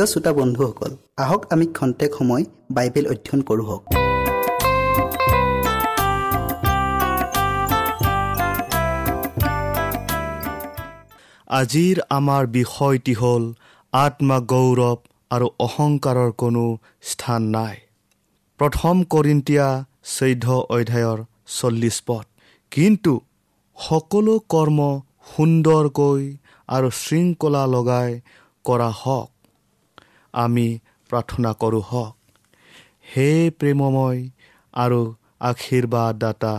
প্ৰিয় শ্ৰোতা বন্ধুসকল আহক আমি খন্তেক সময় বাইবেল অধ্যয়ন কৰোঁ আজিৰ আমাৰ বিষয়টি হ'ল আত্মা গৌৰৱ আৰু অহংকাৰৰ কোনো স্থান নাই। প্ৰথম কৰিন্তীয়া চৈধ্য অধ্যায়ৰ চল্লিছ পদ। কিন্তু সকলো কৰ্ম সুন্দৰকৈ আৰু শৃংখলা লগাই কৰা হওক। আমি প্ৰাৰ্থনা কৰোঁ হওক। হে প্ৰেমময় আৰু আশীৰ্বাদদাতা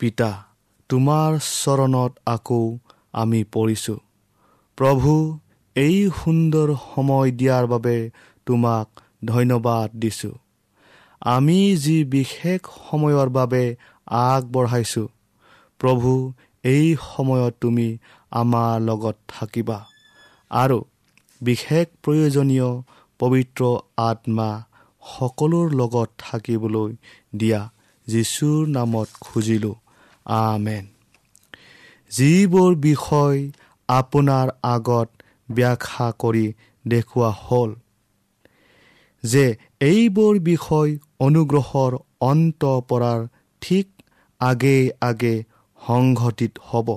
পিতা তোমাৰ চৰণত আকৌ আমি পৰিছোঁ। প্ৰভু এই সুন্দৰ সময় দিয়াৰ বাবে তোমাক ধন্যবাদ দিছোঁ। আমি যি বিশেষ সময়ৰ বাবে আগবঢ়াইছোঁ প্ৰভু এই সময়ত তুমি আমাৰ লগত থাকিবা। আৰু বিশেষ প্ৰয়োজনীয় পবিত্ৰ আত্মা সকলোৰ লগত থাকিবলৈ দিয়া যীশুৰ নামত খুজিলোঁ। আমেন। যিবোৰ বিষয় আপোনাৰ আগত ব্যাখ্যা কৰি দেখুওৱা হ'ল যে এইবোৰ বিষয় অনুগ্ৰহৰ অন্ত পৰাৰ ঠিক আগে আগে সংঘটিত হ'ব।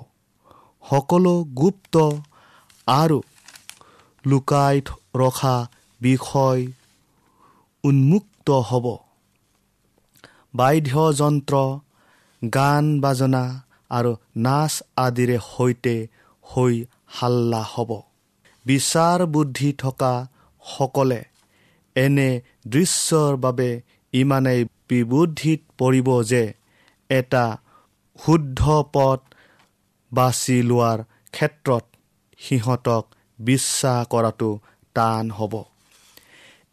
সকলো গুপ্ত আৰু লুকাই ৰখা বিষয় উন্মুক্ত হ'ব। বাদ্যযন্ত্ৰ গান বাজনা আৰু নাচ আদিৰে সৈতে হৈ হাল্লা হ'ব। বিচাৰ বুদ্ধি থকা সকলে এনে দৃশ্যৰ বাবে ইমানেই বিবুদ্ধিত পৰিব যে এটা শুদ্ধ পথ বাছি লোৱাৰ ক্ষেত্ৰত সিহঁতক বিশ্বাস কৰাটো টান হ'ব।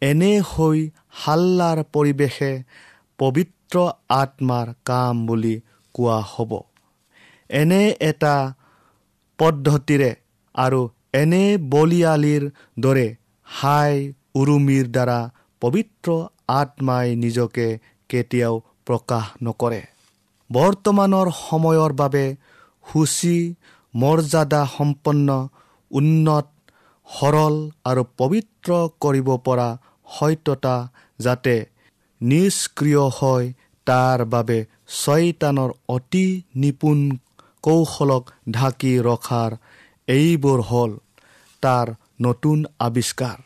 এনে হৈ হাল্লাৰ পৰিৱেশে পবিত্ৰ আত্মাৰ কাম বুলি কোৱা হ'ব। এনে এটা পদ্ধতিৰে আৰু এনে বলিয়ালিৰ দৰে হাই উৰুমিৰ দ্বাৰা পবিত্ৰ আত্মাই নিজকে কেতিয়াও প্ৰকাশ নকৰে। বৰ্তমানৰ সময়ৰ বাবে সূচী মৰ্যাদা সম্পন্ন উন্নত সৰল আৰু পবিত্ৰ কৰিব পৰা সত্যতা যাতে নিষ্ক্ৰিয় হয় তাৰ বাবে ছয়তানৰ অতি নিপুণ কৌশলক ঢাকি ৰখাৰ এইবোৰ হ'ল তাৰ নতুন আৱিষ্কাৰ।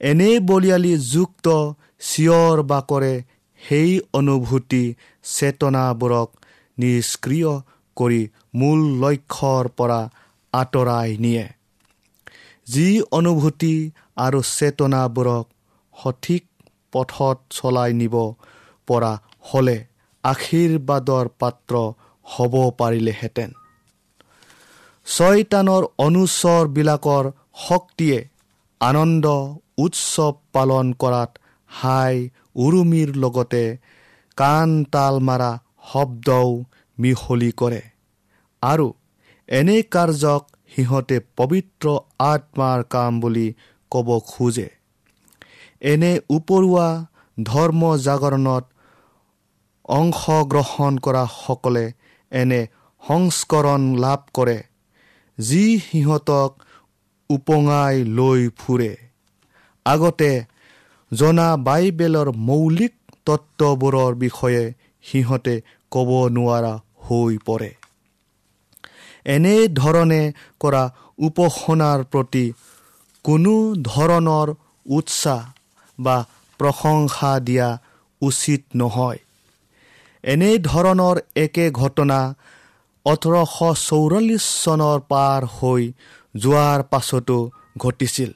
এনে বলিয়ালি যুক্ত চিঞৰ বাকৰে সেই অনুভূতি চেতনাবোৰক নিষ্ক্ৰিয় কৰি মূল লক্ষ্যৰ পৰা আঁতৰাই নিয়ে। যি অনুভূতি আৰু চেতনাবোৰক সঠিক পথত চলাই নিব পৰা হ'লে আশীৰ্বাদৰ পাত্ৰ হ'ব পাৰিলেহেঁতেন। ছয়তানৰ অনুচৰবিলাকৰ শক্তিয়ে আনন্দ উৎসৱ পালন কৰাত হাই উৰুমিৰ লগতে কাণ তাল মাৰা শব্দও মিহলি কৰে। আৰু এনে কাৰ্যক সিহঁতে পবিত্ৰ আত্মাৰ কাম বুলি ক'ব খোজে। এনে উপৰুৱা ধৰ্ম জাগৰণত অংশগ্ৰহণ কৰা সকলে এনে সংস্কৰণ লাভ কৰে যি সিহঁতক উপঙাই লৈ ফুৰে। আগতে জনা বাইবেলৰ মৌলিক তত্ত্ববোৰৰ বিষয়ে সিহঁতে ক'ব নোৱাৰা হৈ পৰে। এনেধৰণে কৰা উপাসনাৰ প্ৰতি কোনো ধৰণৰ উৎসাহ বা প্ৰশংসা দিয়া উচিত নহয়। এনেধৰণৰ একে ঘটনা ওঠৰশ চৌৰাল্লিছ চনৰ পাৰ হৈ যোৱাৰ পাছতো ঘটিছিল।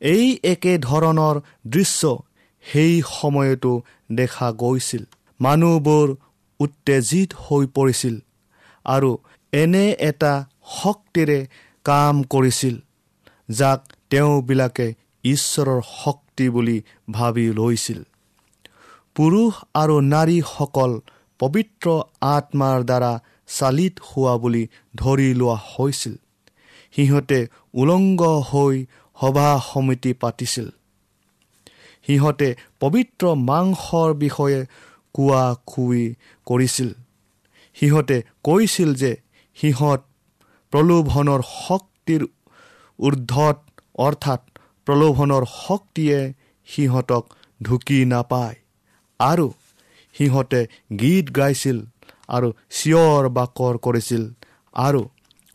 এই একে ধৰণৰ দৃশ্য সেই সময়তো দেখা গৈছিল। মানুহবোৰ উত্তেজিত হৈ পৰিছিল আৰু এনে এটা শক্তিৰে কাম কৰিছিল যাক তেওঁবিলাকে ঈশ্বৰৰ শক্তি বুলি ভাবি লৈছিল। পুৰুষ আৰু নাৰীসকল পবিত্ৰ আত্মাৰ দ্বাৰা চালিত হোৱা বুলি ধৰি লোৱা হৈছিল। সিহঁতে উলংগ হৈ সভা সমিতি পাতিছিল। সিহঁতে পবিত্ৰ মাংসৰ বিষয়ে কোৱা খুৱি কৰিছিল। সিহঁতে কৈছিল যে সিহঁত প্ৰলোভনৰ শক্তিৰ ঊৰ্ধত অৰ্থাৎ প্ৰলোভনৰ শক্তিয়ে সিহঁতক ঢুকি নাপায়। আৰু সিহঁতে গীত গাইছিল আৰু চিঞৰ বাকৰ কৰিছিল আৰু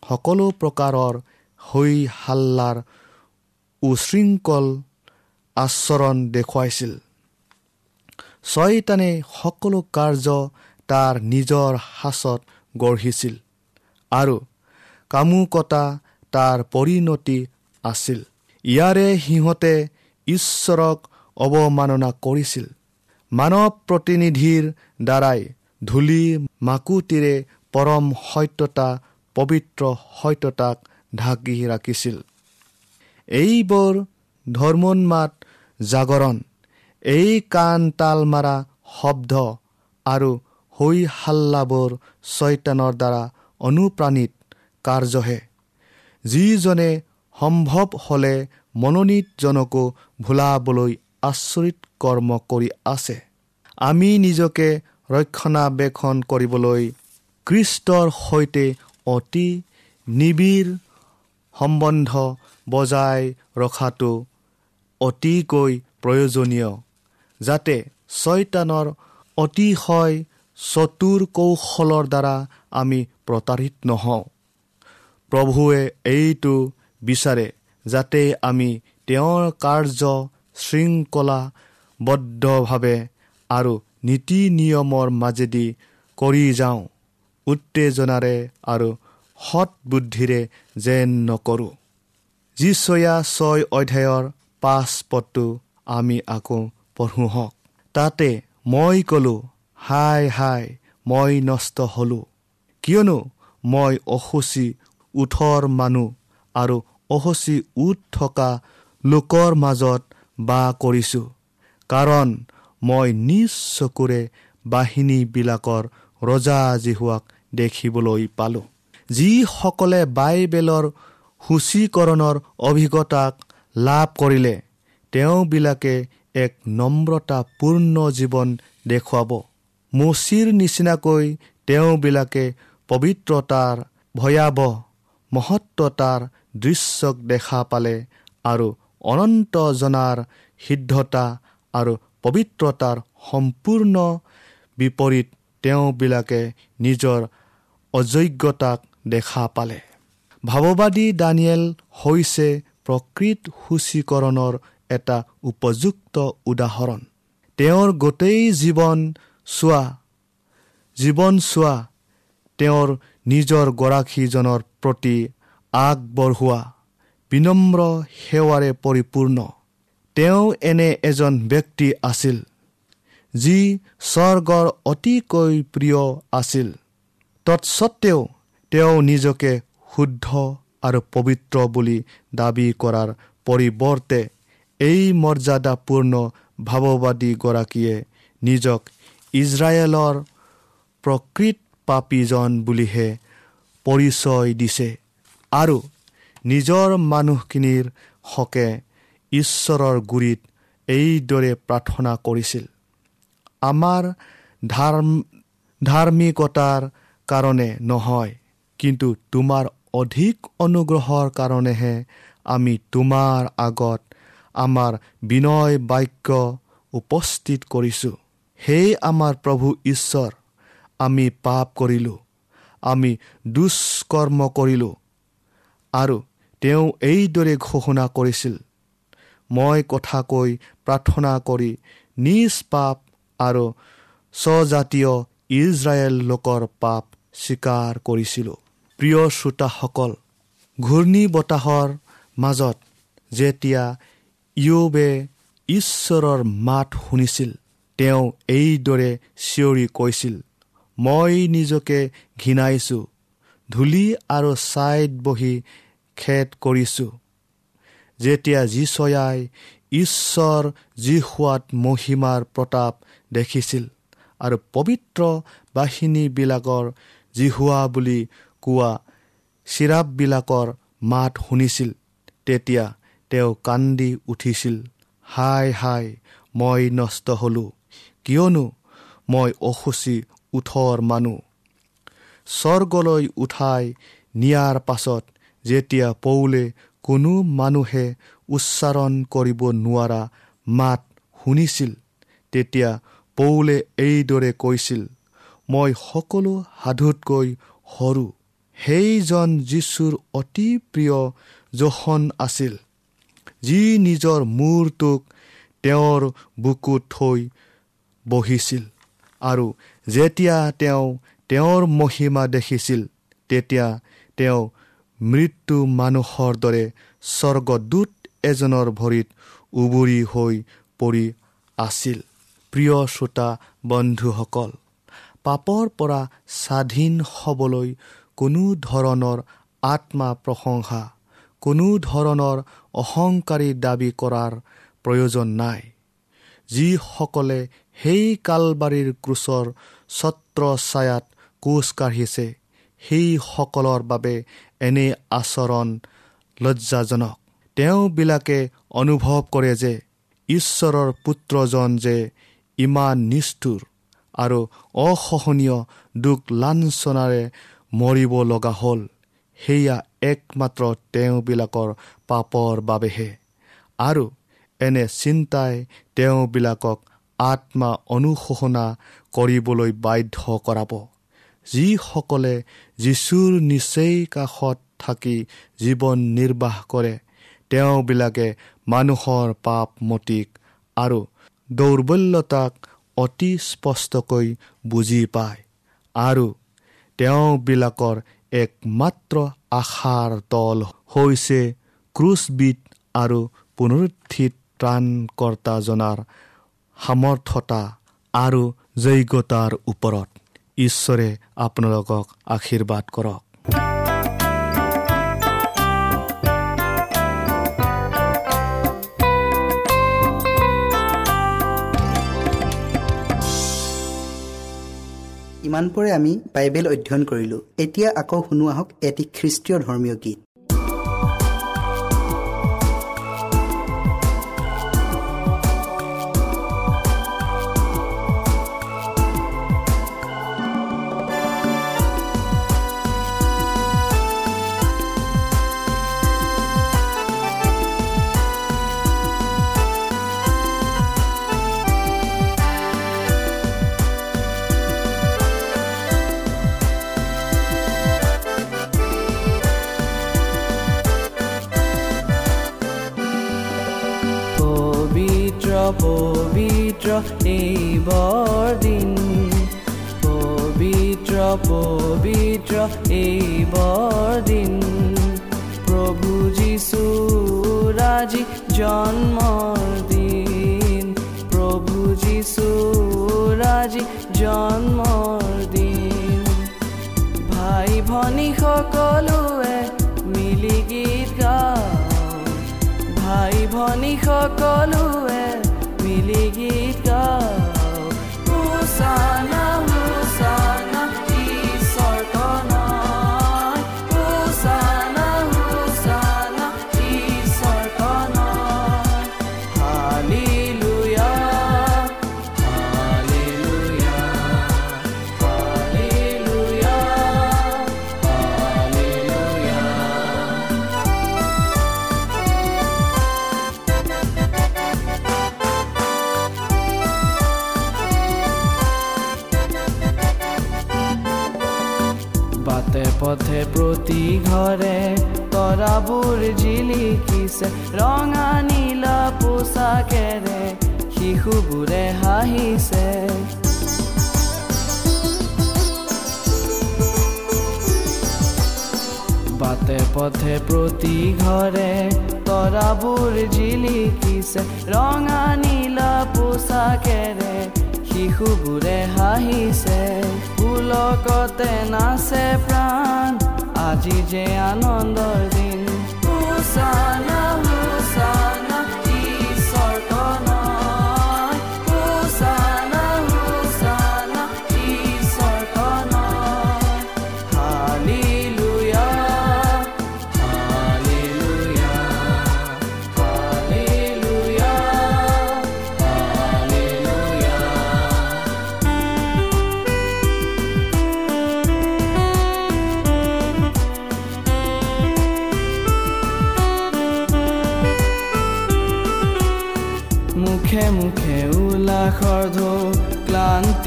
সকলো প্ৰকাৰৰ হৈ হাল্লাৰ উশৃংখল আচৰণ দেখুৱাইছিল। ছয়তানে সকলো কাৰ্য তাৰ নিজৰ সাঁচত গঢ়িছিল। আৰু কামুকতা তাৰ পৰিণতি আছিল। ইয়াৰে সিহঁতে ঈশ্বৰক অৱমাননা কৰিছিল। মানৱ প্ৰতিনিধিৰ দ্বাৰাই ধূলি মাকুটিৰে পৰম সত্যতা পবিত্ৰ সত্যতাক ঢাকি ৰাখিছিল। এইবোৰ ধৰ্মোন্মাত জাগৰণ এই কাণ তাল মাৰা শব্দ আৰু হৈ হাল্লাবোৰ ছয়তানৰ দ্বাৰা অনুপ্ৰাণিত কাৰ্যহে। যিজনে সম্ভৱ হ'লে মনোনীতজনকো ভোলাবলৈ আচৰিত কৰ্ম কৰি আছে। আমি নিজকে ৰক্ষণাবেক্ষণ কৰিবলৈ কৃষ্টৰ সৈতে অতি নিবিড় সম্বন্ধ বজাই ৰখাটো অতিকৈ প্ৰয়োজনীয় যাতে ছয়তানৰ অতিশয় চতুৰ কৌশলৰ দ্বাৰা আমি প্ৰতাৰিত নহওঁ। প্ৰভুৱে এইটো বিচাৰে যাতে আমি তেওঁৰ কাৰ্য শৃংখলাবদ্ধভাৱে আৰু নীতি নিয়মৰ মাজেদি কৰি যাওঁ উত্তেজনাৰে আৰু সৎ বুদ্ধিৰে যেন নকৰোঁ। যিচয়া ছয় অধ্যায়ৰ পাঁচ পদটো আমি আকৌ পঢ়োঁ হওক। তাতে মই ক'লো হাই হাই মই নষ্ট হ'লোঁ। কিয়নো মই অসুচী ওঠৰ মানুহ আৰু অসুচী উঠ থকা লোকৰ মাজত বাস কৰিছোঁ। কাৰণ মই নিজ চকুৰে বাহিনীবিলাকৰ ৰজা জিহুৱাক দেখিবলৈ পালোঁ। যিসকলে বাইবেলৰ সূচীকৰণৰ অভিজ্ঞতাক লাভ কৰিলে তেওঁবিলাকে এক নম্ৰতাপূৰ্ণ জীৱন দেখুৱাব। মচিৰ নিচিনাকৈ তেওঁবিলাকে পবিত্ৰতাৰ ভয়াৱহ মহত্বতাৰ দৃশ্যক দেখা পালে আৰু অনন্ত জনাৰ সিদ্ধতা আৰু পবিত্ৰতাৰ সম্পূৰ্ণ বিপৰীত তেওঁবিলাকে নিজৰ অযোগ্যতাক দেখা পালে। ভাৱবাদী দানিয়েল হৈছে প্ৰকৃত সূচীকৰণৰ এটা উপযুক্ত উদাহৰণ। তেওঁৰ গোটেই জীৱন চোৱা। জীৱন চোৱা তেওঁৰ নিজৰ গৰাকীজনৰ প্ৰতি আগবঢ়োৱা বিনম্ৰ সেৱাৰে পৰিপূৰ্ণ। তেওঁ এনে এজন ব্যক্তি আছিল যি স্বৰ্গৰ অতিকৈ প্ৰিয় আছিল। তৎসত্বেও তেওঁ নিজকে শুদ্ধ আৰু পবিত্ৰ বুলি দাবী কৰাৰ পৰিৱৰ্তে এই মৰ্যাদাপূৰ্ণ ভাৱবাদীগৰাকীয়ে নিজক ইজৰাইলৰ প্ৰকৃত পাপীজন বুলিহে পৰিচয় দিছে আৰু নিজৰ মানুহখিনিৰ হকে ঈশ্বৰৰ গুৰিত এইদৰে প্ৰাৰ্থনা কৰিছিল। আমাৰ ধাৰ্ম ধাৰ্মিকতাৰ কাৰণে নহয় কিন্তু তোমাৰ অধিক অনুগ্ৰহৰ কাৰণেহে আমি তোমাৰ আগত আমাৰ বিনয় বাক্য উপস্থিত কৰিছোঁ। সেই আমাৰ প্ৰভু ঈশ্বৰ আমি পাপ কৰিলোঁ আমি দুষ্কৰ্ম কৰিলোঁ আৰু তেওঁ এইদৰে ঘোষণা কৰিছিল মই কথা কৈ প্ৰাৰ্থনা কৰি নিজ পাপ আৰু স্বজাতীয় ইজৰাইল লোকৰ পাপ স্বীকাৰ কৰিছিলোঁ। প্ৰিয় শ্ৰোতাসকল ঘূৰ্ণী বতাহৰ মাজত যেতিয়া ইয়োবে ঈশ্বৰৰ মাত শুনিছিল তেওঁ এইদৰে চিঞৰি কৈছিল মই নিজকে ঘৃণাইছোঁ ধূলি আৰু ছাইত বহি খেদ কৰিছোঁ। যেতিয়া যিচয়াই ঈশ্বৰ যি সোৱাদ মহিমাৰ প্ৰতাপ দেখিছিল আৰু পবিত্ৰ বাহিনীবিলাকৰ জিহুৱা বুলি কোৱা চিৰাপবিলাকৰ মাত শুনিছিল তেতিয়া তেওঁ কান্দি উঠিছিল হাই হাই মই নষ্ট হ'লোঁ। কিয়নো মই অসুচী ওঠৰ মানুহ। স্বৰ্গলৈ উঠাই নিয়াৰ পাছত যেতিয়া পৌলে কোনো মানুহে উচ্চাৰণ কৰিব নোৱাৰা মাত শুনিছিল তেতিয়া পৌলে এইদৰে কৈছিল মই সকলো সাধুতকৈ সৰু। সেইজন যীশুৰ অতি প্ৰিয় জোখন আছিল যি নিজৰ মূৰটোক তেওঁৰ বুকুত থৈ বহিছিল আৰু যেতিয়া তেওঁ তেওঁৰ মহিমা দেখিছিল তেতিয়া তেওঁ মৃত্যু মানুহৰ দৰে স্বৰ্গদূত এজনৰ ভৰিত উবৰি হৈ পৰি আছিল। প্ৰিয় শ্ৰোতা বন্ধুসকল পাপৰ পৰা স্বাধীন হ'বলৈ কোনো ধৰণৰ আত্মা প্ৰশংসা কোনো ধৰণৰ অহংকাৰী দাবী কৰাৰ প্ৰয়োজন নাই। যিসকলে সেই কালবাৰীৰ ক্ৰুচৰ ছত্ৰ ছায়াত কোচ কাঢ়িছে। সেইসকলৰ বাবে এনে আচৰণ লজ্জাজনক। তেওঁবিলাকে অনুভৱ কৰে যে ঈশ্বৰৰ পুত্ৰজন যে ইমান নিষ্ঠুৰ আৰু অসহনীয় দুখ লাঞ্চনাৰে মৰিব লগা হ'ল সেয়া একমাত্ৰ তেওঁবিলাকৰ পাপৰ বাবেহে। আৰু এনে চিন্তাই তেওঁবিলাকক আত্মা অনুশোচনা কৰিবলৈ বাধ্য কৰাব। যিসকলে যীশুৰ নিচেই কাষত থাকি জীৱন নিৰ্বাহ কৰে তেওঁবিলাকে মানুহৰ পাপ মতিক আৰু দৌৰ্বল্যতাক অতি স্পষ্টকৈ বুজি পায় আৰু তেওঁবিলাকৰ একমাত্ৰ আশাৰ তল হৈছে ক্ৰুচবিদ আৰু পুনৰুত্থিত ত্ৰাণকৰ্তাজনাৰ সামৰ্থতা আৰু যোগ্যতাৰ ওপৰত ঈশ্বৰে আপোনালোকক আশীৰ্বাদ কৰক। ইমানপৰে আমি বাইবেল অধ্যয়ন কৰিলোঁ। এতিয়া আকৌ শুনো আহক এটি খ্ৰীষ্টীয় ধৰ্মীয় গীত। এই বৰদিন। প্ৰভু যীশু ৰাজি জন্মৰ দিন। প্ৰভু যীশু ৰাজি জন্মৰ দিন। ভাই ভনী সকলোৱে মিলি গীত গাওঁ। ভাই ভনী সকলোৱে মিলি গীত গাওঁ। বাটে পথে প্ৰতি ঘৰে তৰাবোৰ জিলিকিছে ৰঙা নীলা পোচাকেৰে শিশুবোৰে হাঁহিছে বাটে পথে প্ৰতি ঘৰে তৰাবোৰ জিলিকিছে ৰঙা নীলা পোচাকেৰে শিশুবোৰে হাঁহিছে পুলকতে নাচে প্ৰাণ। আজি যে আনন্দৰ দিন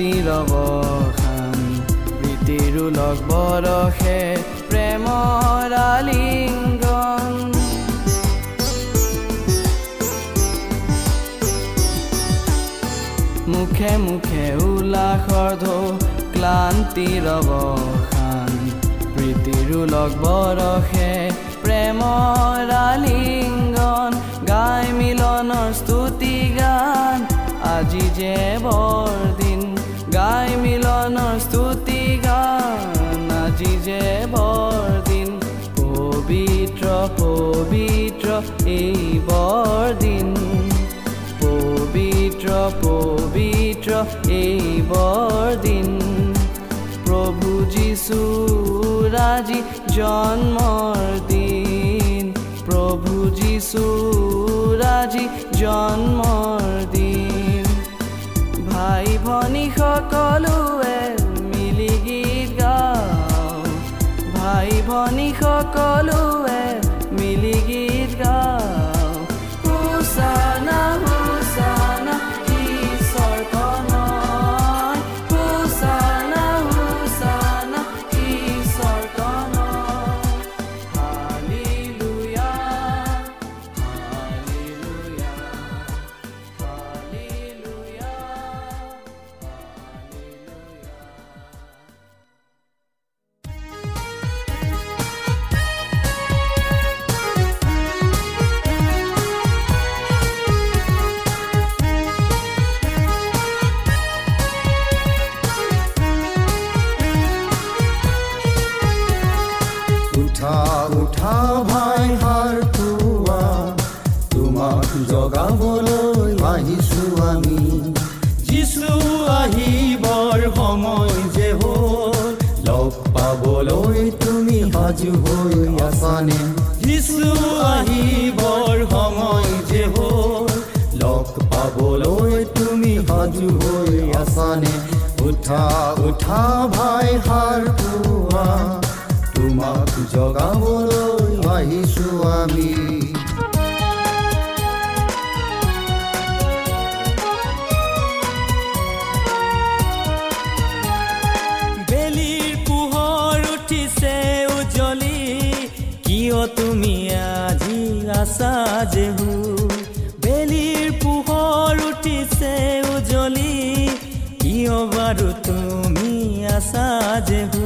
ক্লান্তিৰ অৱসান প্ৰীতিৰ লগ বৰষে প্ৰেমৰ আলিংগন মুখে মুখে উল্লাসৰ ঢৌ ক্লান্তিৰ অৱসান প্ৰীতিৰ লগ বৰষে প্ৰেমৰ আলিংগন গাই মিলনৰ স্তুতি গান আজি যে বৰদিন গাই মিলনৰ স্তুতি গান আজি যে বৰদিন পবিত্ৰ পবিত্ৰ এই বৰদিন পবিত্ৰ পবিত্ৰ এই বৰদিন প্ৰভু যীশুৰ আজি জন্মৰ দিন। প্ৰভু যীশুৰ আজি জন্মৰ দিন। ভাই ভনী সকলোৱে মিলি গীত গাওঁ। ভাই ভনী সকলোৱে যেহু বেলিৰ পোহৰ উঠিছে উজ্বলি কিয় বাৰু তুমি আছা যেহু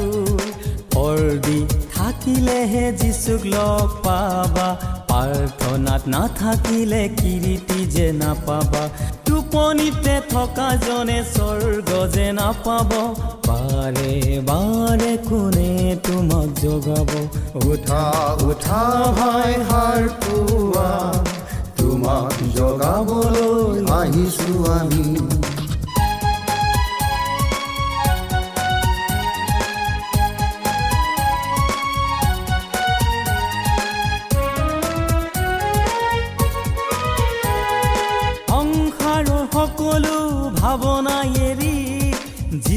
অৰ্দি থাকিলেহে যিচুক লগ পাবা। প্ৰাৰ্থনাত নাথাকিলে কিৰিটি যে নাপাবা। টোপনিতে থকা জনে স্বৰ্গ যে নাপাব। বাৰে বাৰে কোনে তোমাক জগাব উঠা উঠা ভাই হাৰ পুৱা তোমাক জগাবলৈ আহিছো আমি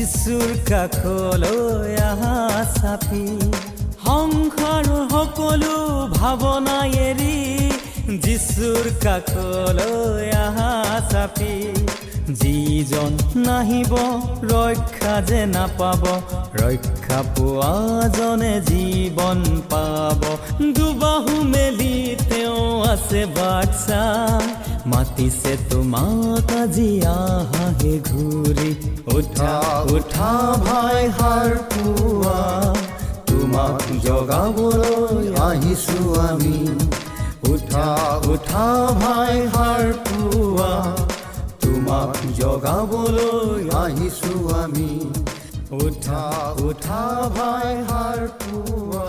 যিচুৰ কাষলৈ আহা চাপি সংসাৰৰ সকলো ভাৱনা এৰি যিচুৰ কাষলৈ আহা চাপি যিজন নাহিব ৰক্ষা যে নাপাব ৰক্ষা পোৱাজনে জীৱন পাব। দুবাহু মেলি তেওঁ আছে বাটচা মাতিছে তোমাক আজি আহাহে ঘূৰি। উঠা উঠা ভাই হাৰ পুৱা তোমাক জগাবলৈ আহিছো আমি। উঠা উঠা ভাই হাৰ পুৱা তোমাক জগাবলৈ আহিছো আমি। উঠা উঠা ভাই হাৰ পুৱা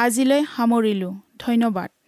আজিলৈ সামৰিলোঁ। ধন্যবাদ।